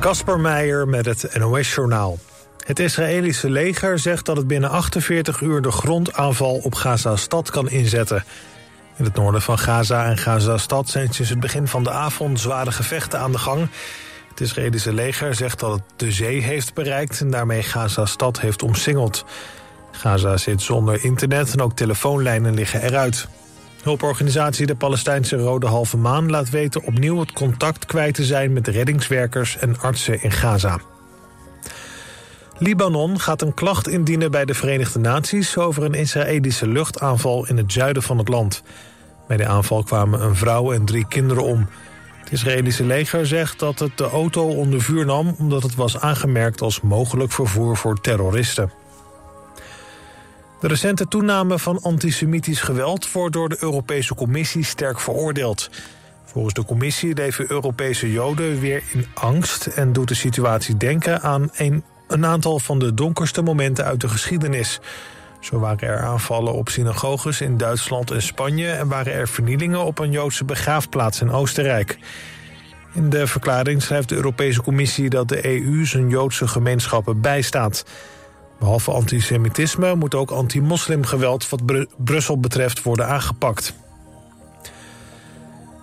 Kasper Meijer met het NOS-journaal. Het Israëlische leger zegt dat het binnen 48 uur de grondaanval op Gaza-stad kan inzetten. In het noorden van Gaza en Gaza-stad zijn sinds het begin van de avond zware gevechten aan de gang. Het Israëlische leger zegt dat het de zee heeft bereikt en daarmee Gaza-stad heeft omsingeld. Gaza zit zonder internet en ook telefoonlijnen liggen eruit. Hulporganisatie de Palestijnse Rode Halve Maan laat weten opnieuw het contact kwijt te zijn met reddingswerkers en artsen in Gaza. Libanon gaat een klacht indienen bij de Verenigde Naties over een Israëlische luchtaanval in het zuiden van het land. Bij de aanval kwamen een vrouw en drie kinderen om. Het Israëlische leger zegt dat het de auto onder vuur nam omdat het was aangemerkt als mogelijk vervoer voor terroristen. De recente toename van antisemitisch geweld wordt door de Europese Commissie sterk veroordeeld. Volgens de commissie leven Europese Joden weer in angst en doet de situatie denken aan een, aantal van de donkerste momenten uit de geschiedenis. Zo waren er aanvallen op synagoges in Duitsland en Spanje en waren er vernielingen op een Joodse begraafplaats in Oostenrijk. In de verklaring schrijft de Europese Commissie dat de EU zijn Joodse gemeenschappen bijstaat. Behalve antisemitisme moet ook anti-moslimgeweld wat Brussel betreft worden aangepakt.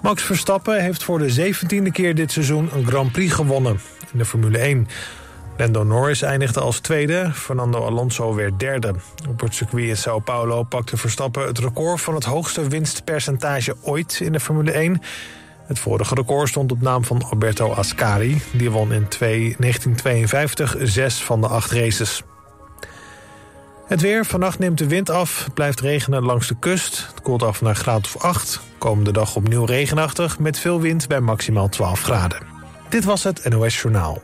Max Verstappen heeft voor de zeventiende keer dit seizoen een Grand Prix gewonnen in de Formule 1. Lando Norris eindigde als tweede, Fernando Alonso werd derde. Op het circuit in Sao Paulo pakte Verstappen het record van het hoogste winstpercentage ooit in de Formule 1. Het vorige record stond op naam van Alberto Ascari. Die won in 1952 zes van de acht races. Het weer, vannacht neemt de wind af, het blijft regenen langs de kust. Het koelt af naar graad of 8. Komende dag opnieuw regenachtig met veel wind bij maximaal 12 graden. Dit was het NOS Journaal.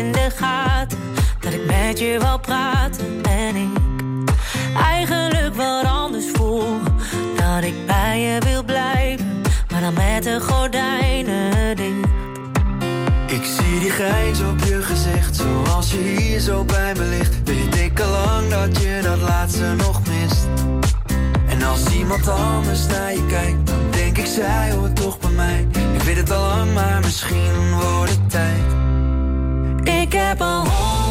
In de gaten. Dat ik met je wou praten. En ik eigenlijk wat anders voel. Dat ik bij je wil blijven. Maar dan met de gordijnen dicht. Ik zie die grijns op je gezicht, zoals je hier zo bij me ligt. Weet ik al lang dat je dat laatste nog mist. En als iemand anders naar je kijkt, dan denk ik zij hoort toch bij mij. Ik weet het al lang, maar misschien wordt het tijd. Ik heb al honderd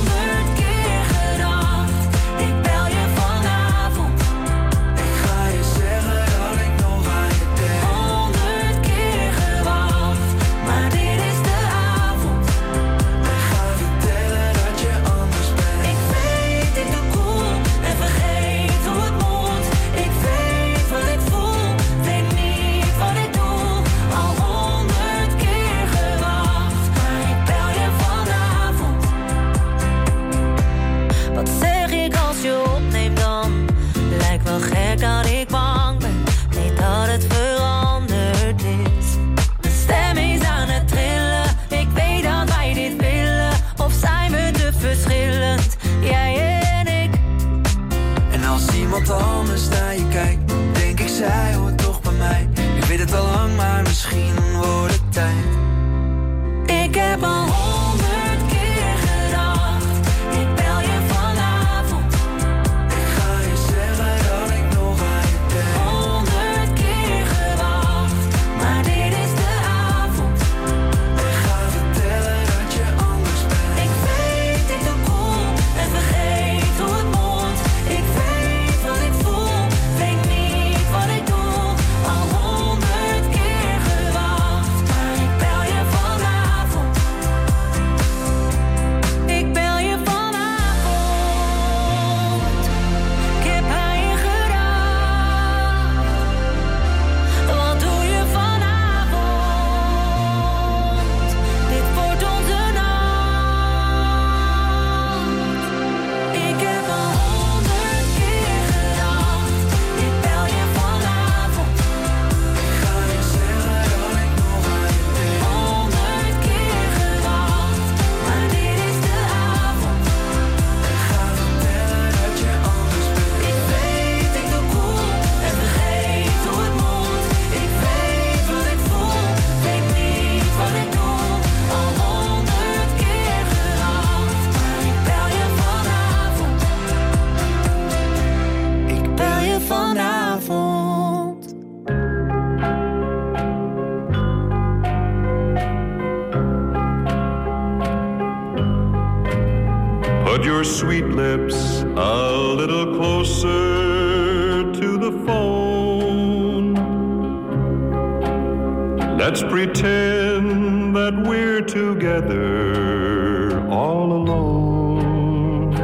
Let's pretend that we're together all alone.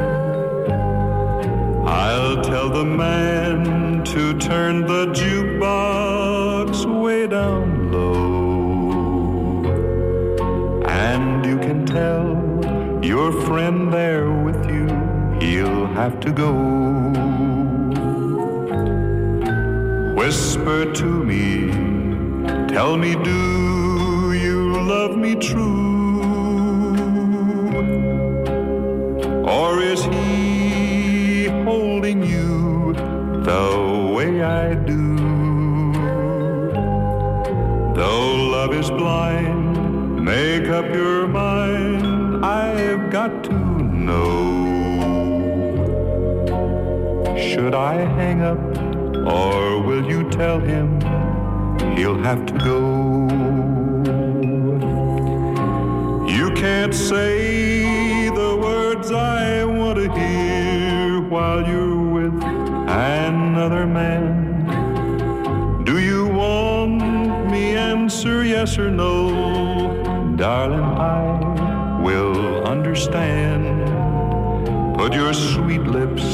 I'll tell the man to turn the jukebox way down low. And you can tell your friend there with you, he'll have to go. Whisper to me, tell me, do you love me true? Or is he holding you the way I do? Though love is blind, make up your mind I've got to know. Should I hang up or will you tell him he'll have to go? You can't say the words I want to hear while you're with another man. Do you want me answer yes or no? Darling, I will understand. Put your sweet lips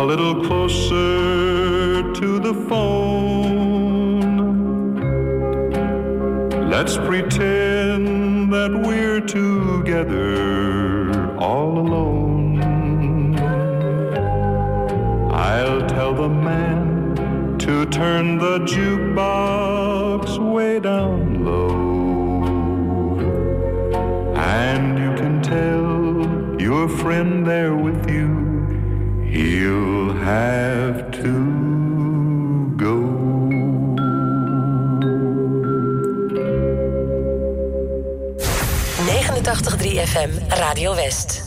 a little closer to the phone. Let's pretend that we're together all alone. I'll tell the man to turn the jukebox way down low. And you can tell your friend there with you, he'll have to FM Radio West.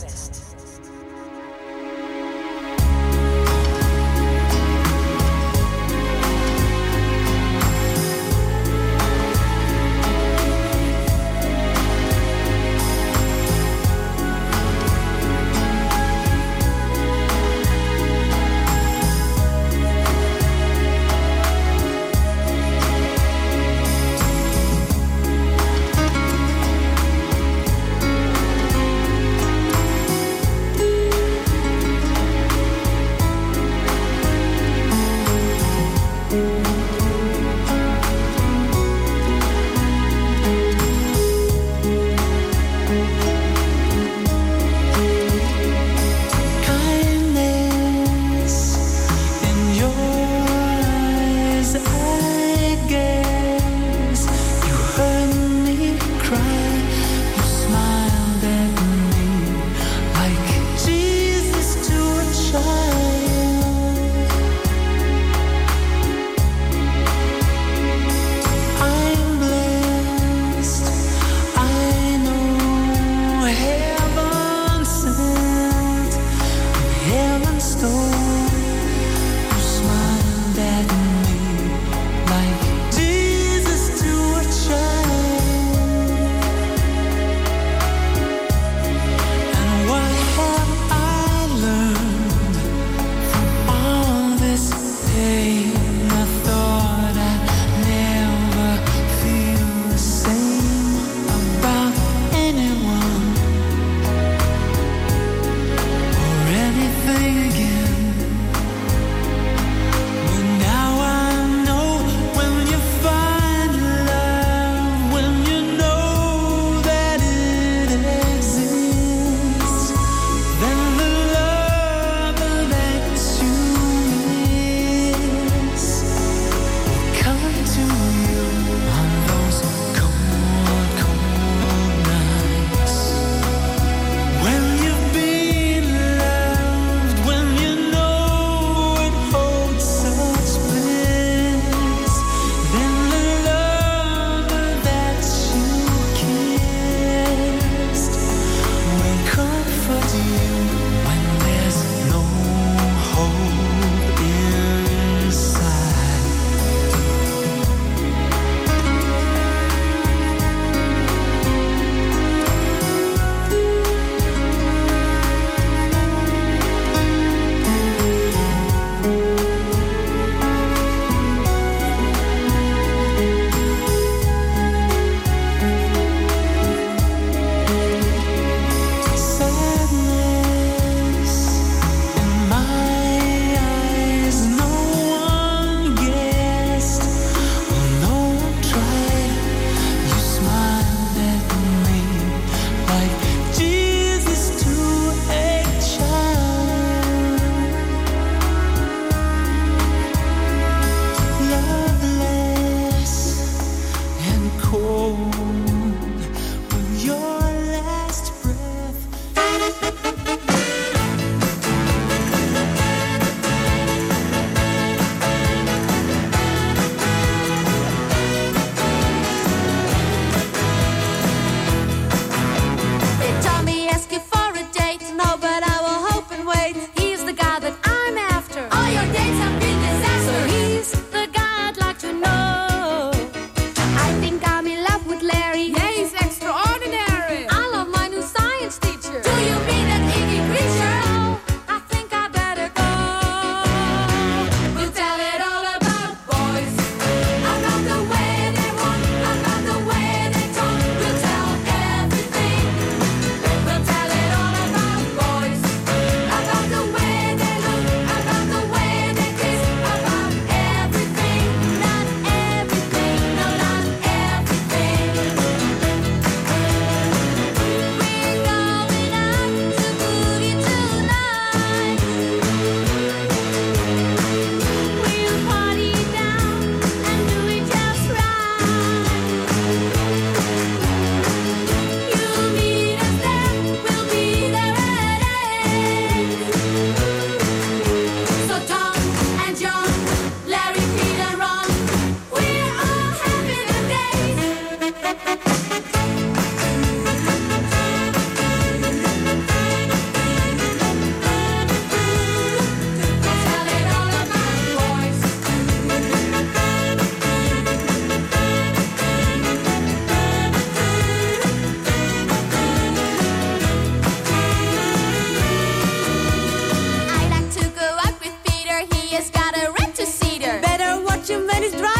and it's dry.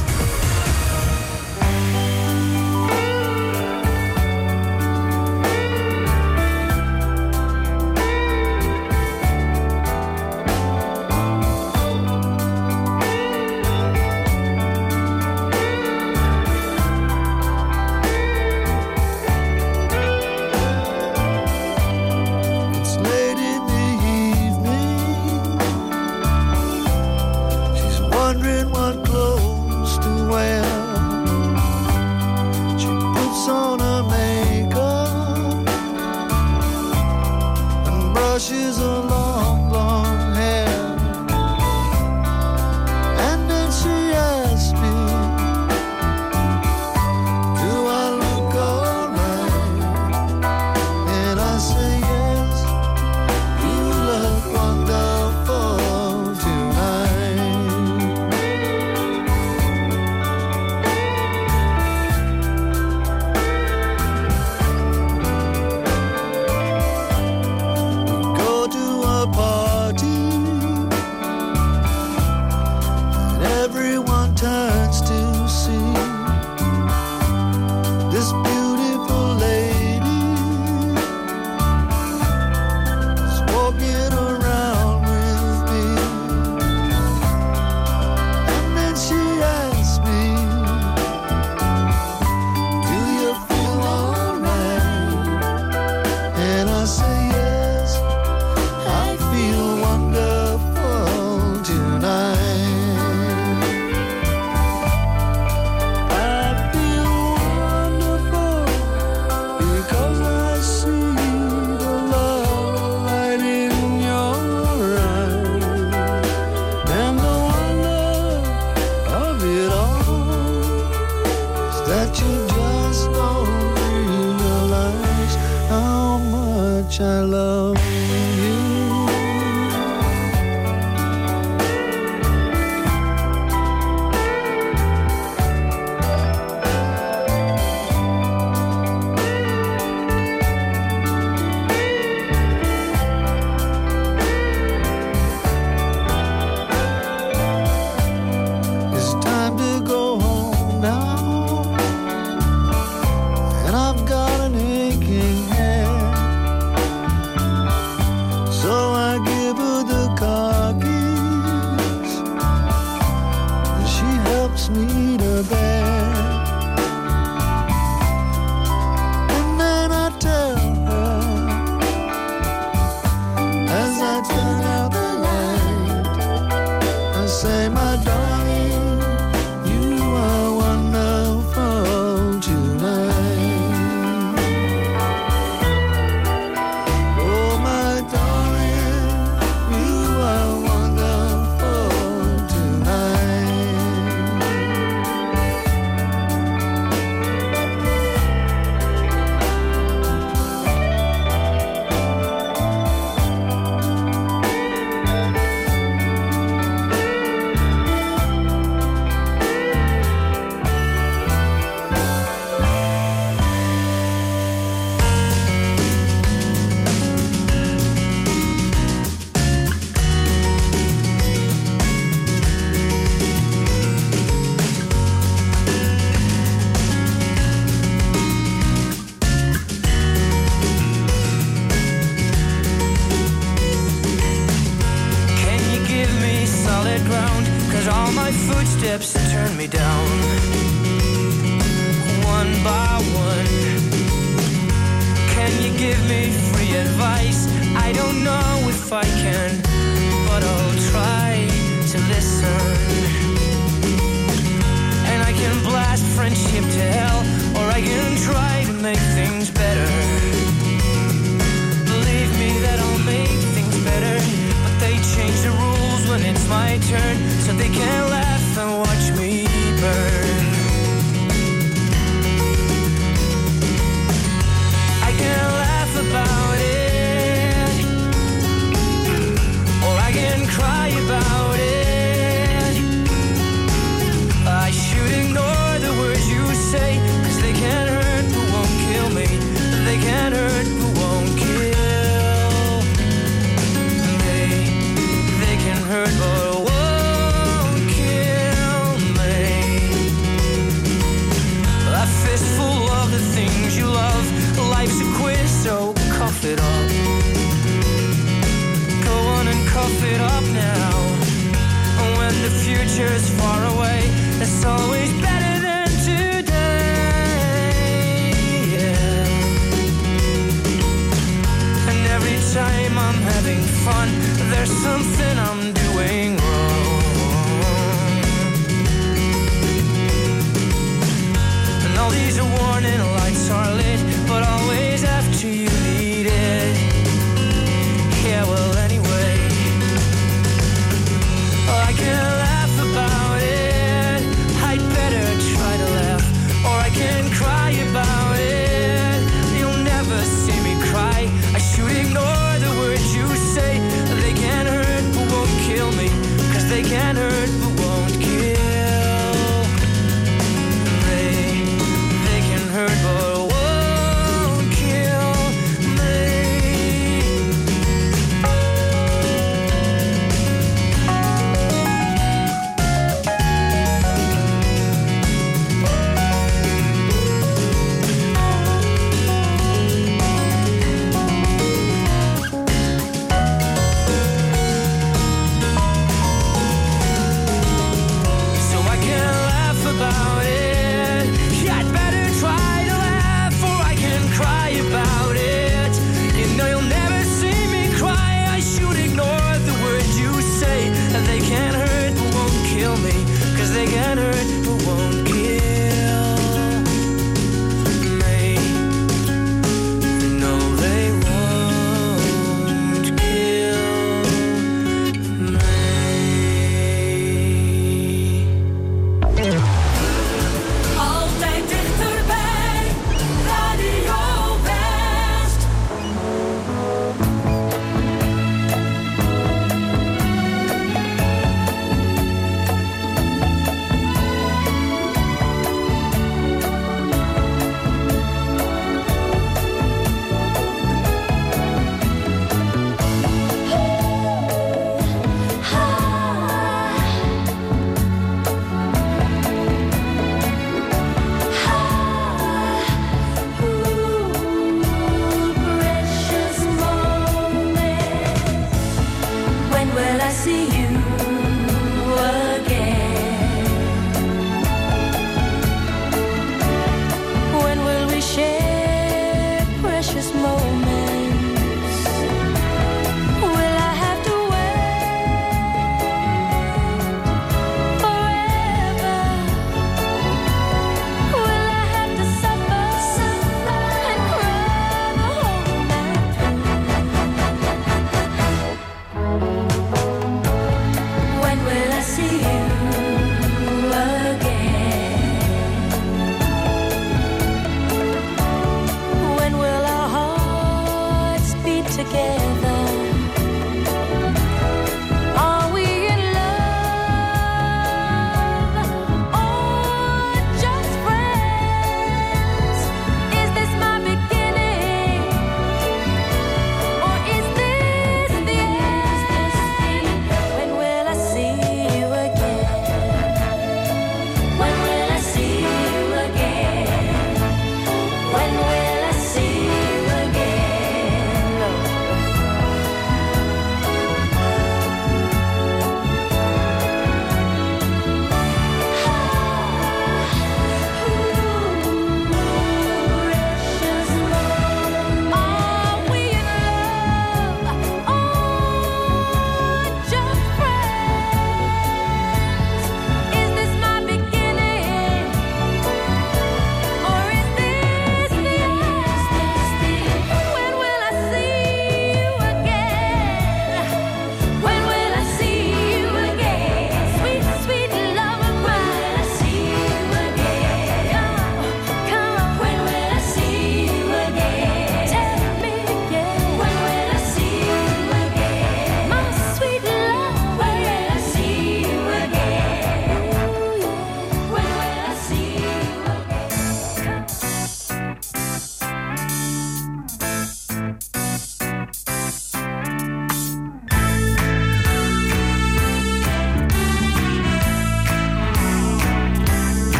even friendship to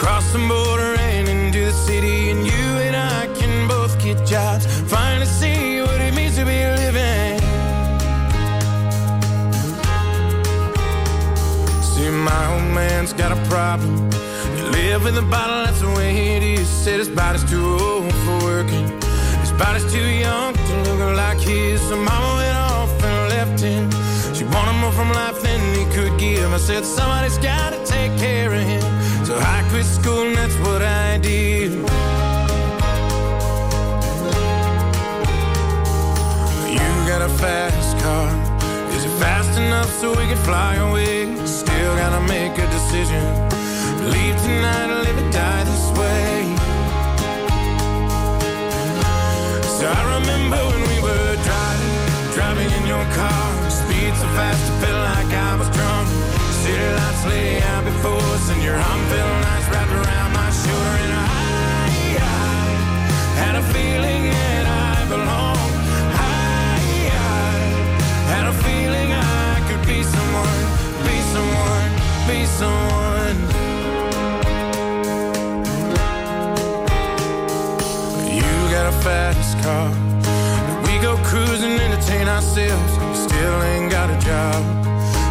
Cross the border and into the city. And you and I can both get jobs. Finally see what it means to be living. See, my old man's got a problem. You live in the bottle, that's the way it is. Said his body's too old for working. His body's too young to look like his. So mama went off and left him. She wanted more from life than he could give. I said, somebody's gotta take care of him. So I quit school and that's what I did. You got a fast car. Is it fast enough so we can fly away? Still gotta make a decision. Leave tonight or live or die this way. So I remember when we were driving, driving in your car. Speed so fast, it felt like I was drunk. City lights lay out before us, and your arm felt nice wrapped around my shoulder. And I, I had a feeling that I belonged. I, I had a feeling I could be someone, be someone, be someone. You got a fast car. We go cruising, entertain ourselves. Still ain't got a job.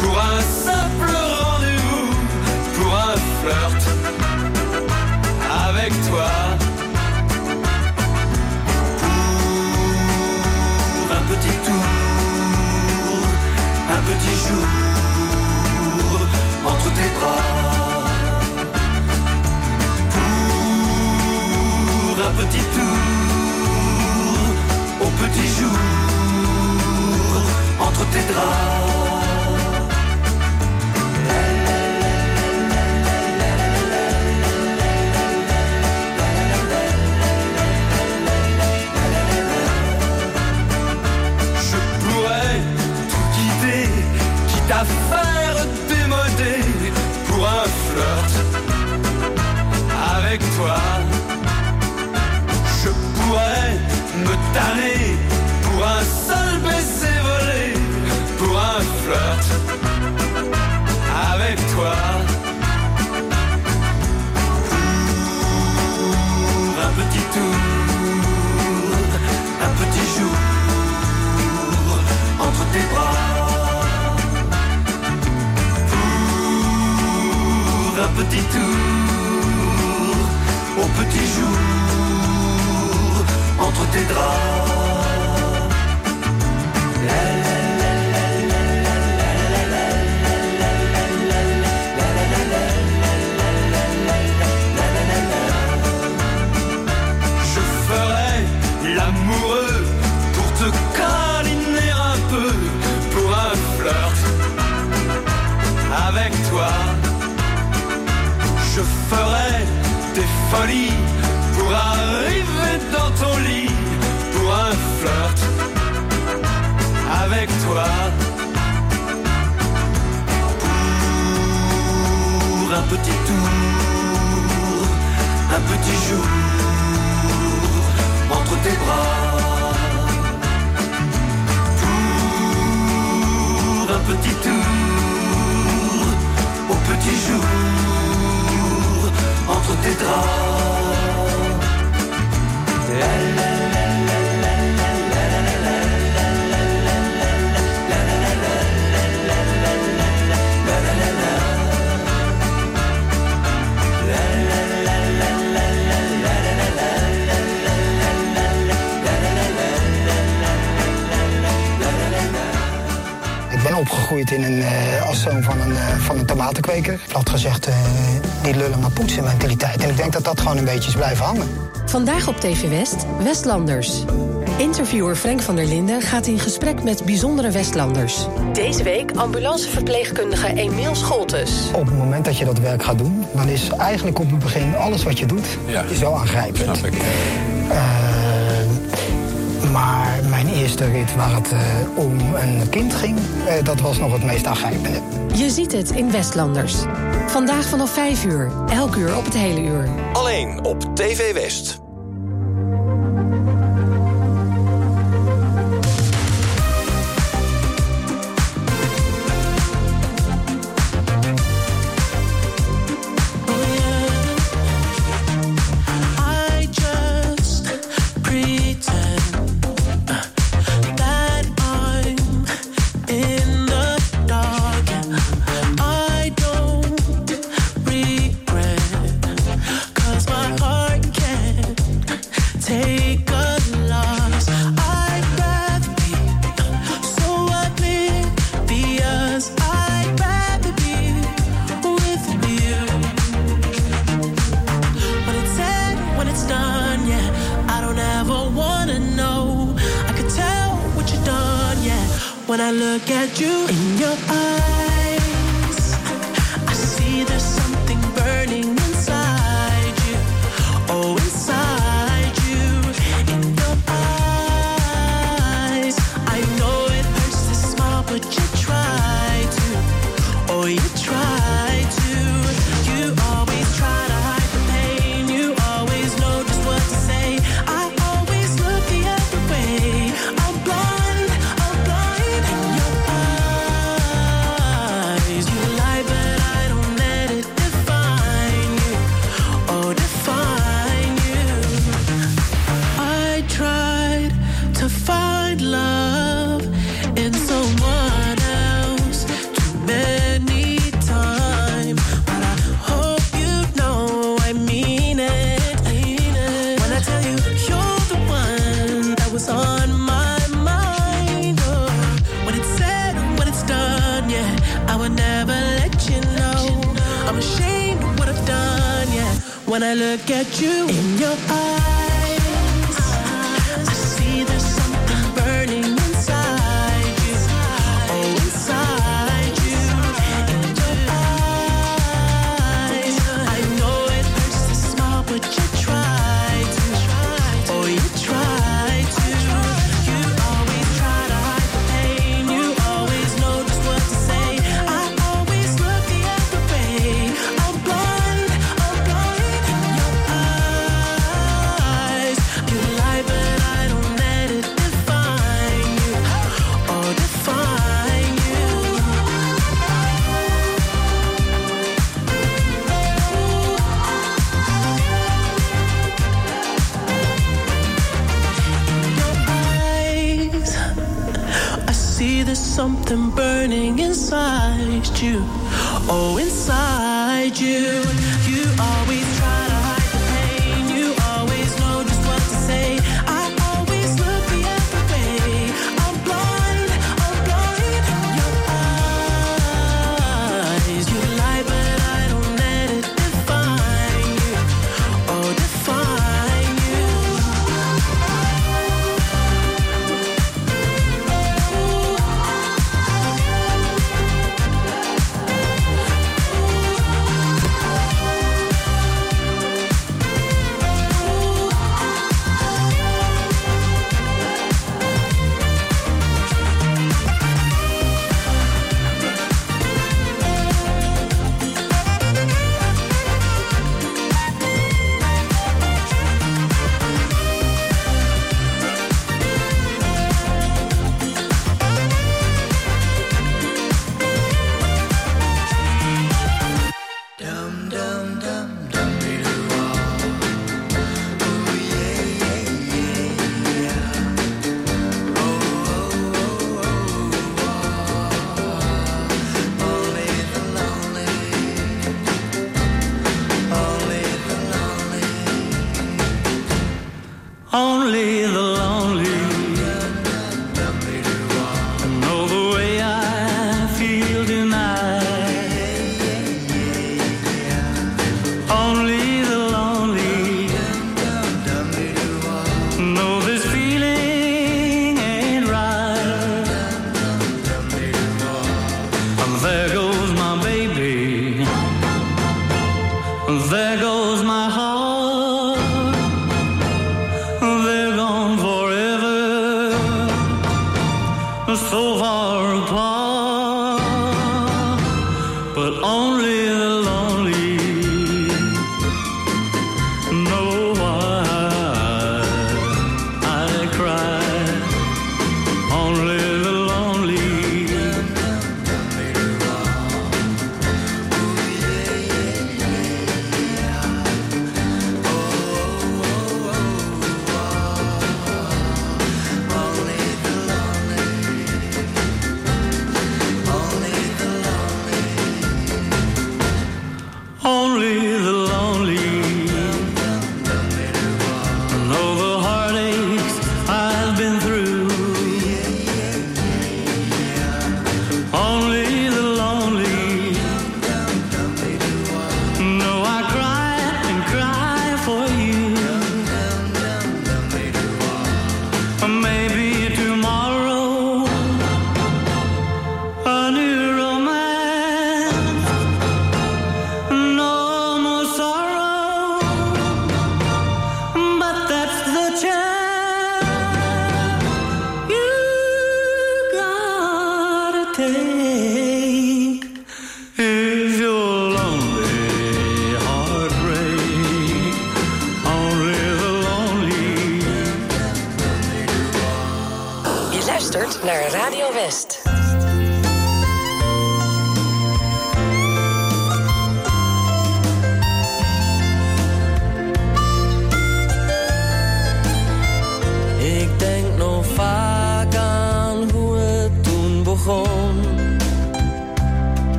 pour un simple rendez-vous, pour un flirt avec toi. Pour un petit tour, un petit jour entre tes bras. Pour un petit tour au petit jour. Je pourrais tout quitter, quitte à faire démoder pour un flirt avec toi. Petit jour entre tes draps. Je ferai l'amoureux pour te câliner un peu Pour un flirt Avec toi. Je ferai pour arriver dans ton lit, pour un flirt avec toi. Pour un petit tour, un petit jour entre tes bras. Pour un petit tour, au petit jour entre tes draps. Ik opgegroeid in een, eh, als zoon van een, eh, van een tomatenkweker. Plat gezegd, eh die lullen maar poetsen mentaliteit. En ik denk dat dat gewoon een beetje is blijven hangen. Vandaag op TV West, Westlanders. Interviewer Frank van der Linden gaat in gesprek met bijzondere Westlanders. Deze week ambulanceverpleegkundige Emiel Scholtes. Op het moment dat je dat werk gaat doen, dan is eigenlijk op het begin alles wat je doet Ja. zo aangrijpend. Snap ik. Mijn eerste rit waar het eh, om een kind ging, eh, dat was nog het meest aangrijpende. Je ziet het in Westlanders. Vandaag vanaf 5 uur, elk uur op het hele uur. Alleen op TV West. I look at you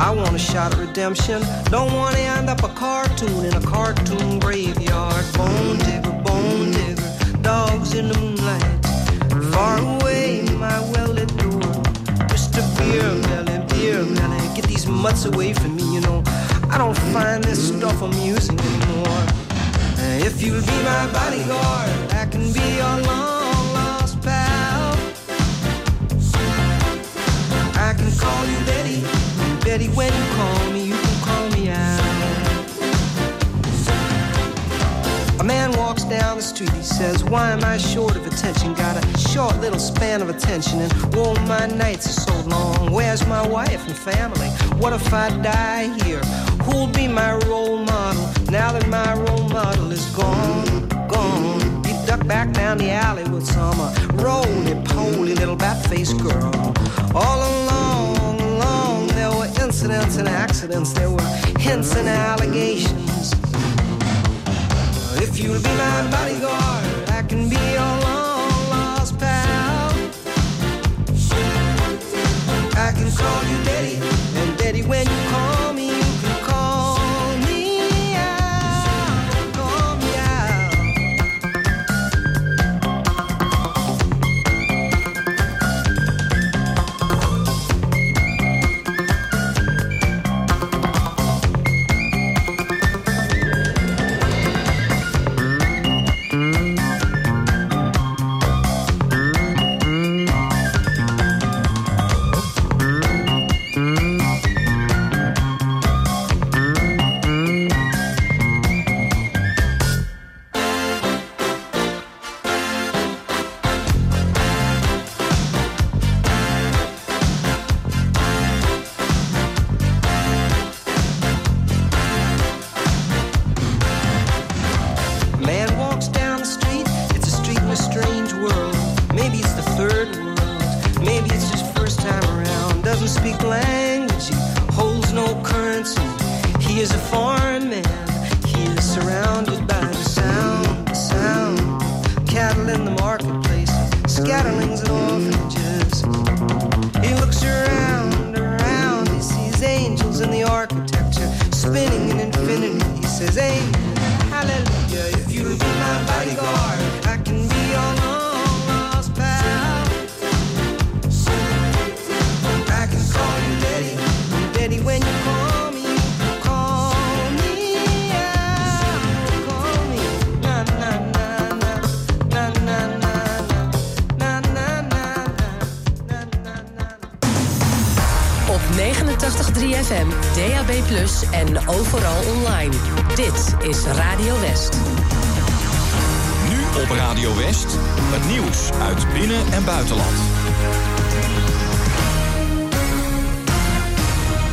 I want a shot of redemption. Don't want to end up a cartoon in a cartoon graveyard. Bone digger, bone digger, dogs in the moonlight. Far away, my well lit door. Mr. Beer Melly, Beer Melly, get these mutts away from me, you know. I don't find this stuff amusing anymore. If you'll be my bodyguard, I can be your long lost pal. I can call you Betty, Betty when you call me, you can call me Al. A man walks down the street, he says, Why am I short of attention? Got a short little span of attention, and whoa, my nights are so long. Where's my wife and family? What if I die here? Who'll be my role model now that my role model is gone? Gone. He ducked back down the alley with some uh, roly poly little bat faced girl. All were incidents and accidents, there were hints and allegations. If you'll be my bodyguard, I can be your long lost pal. I can call you Daddy, and Daddy, when you call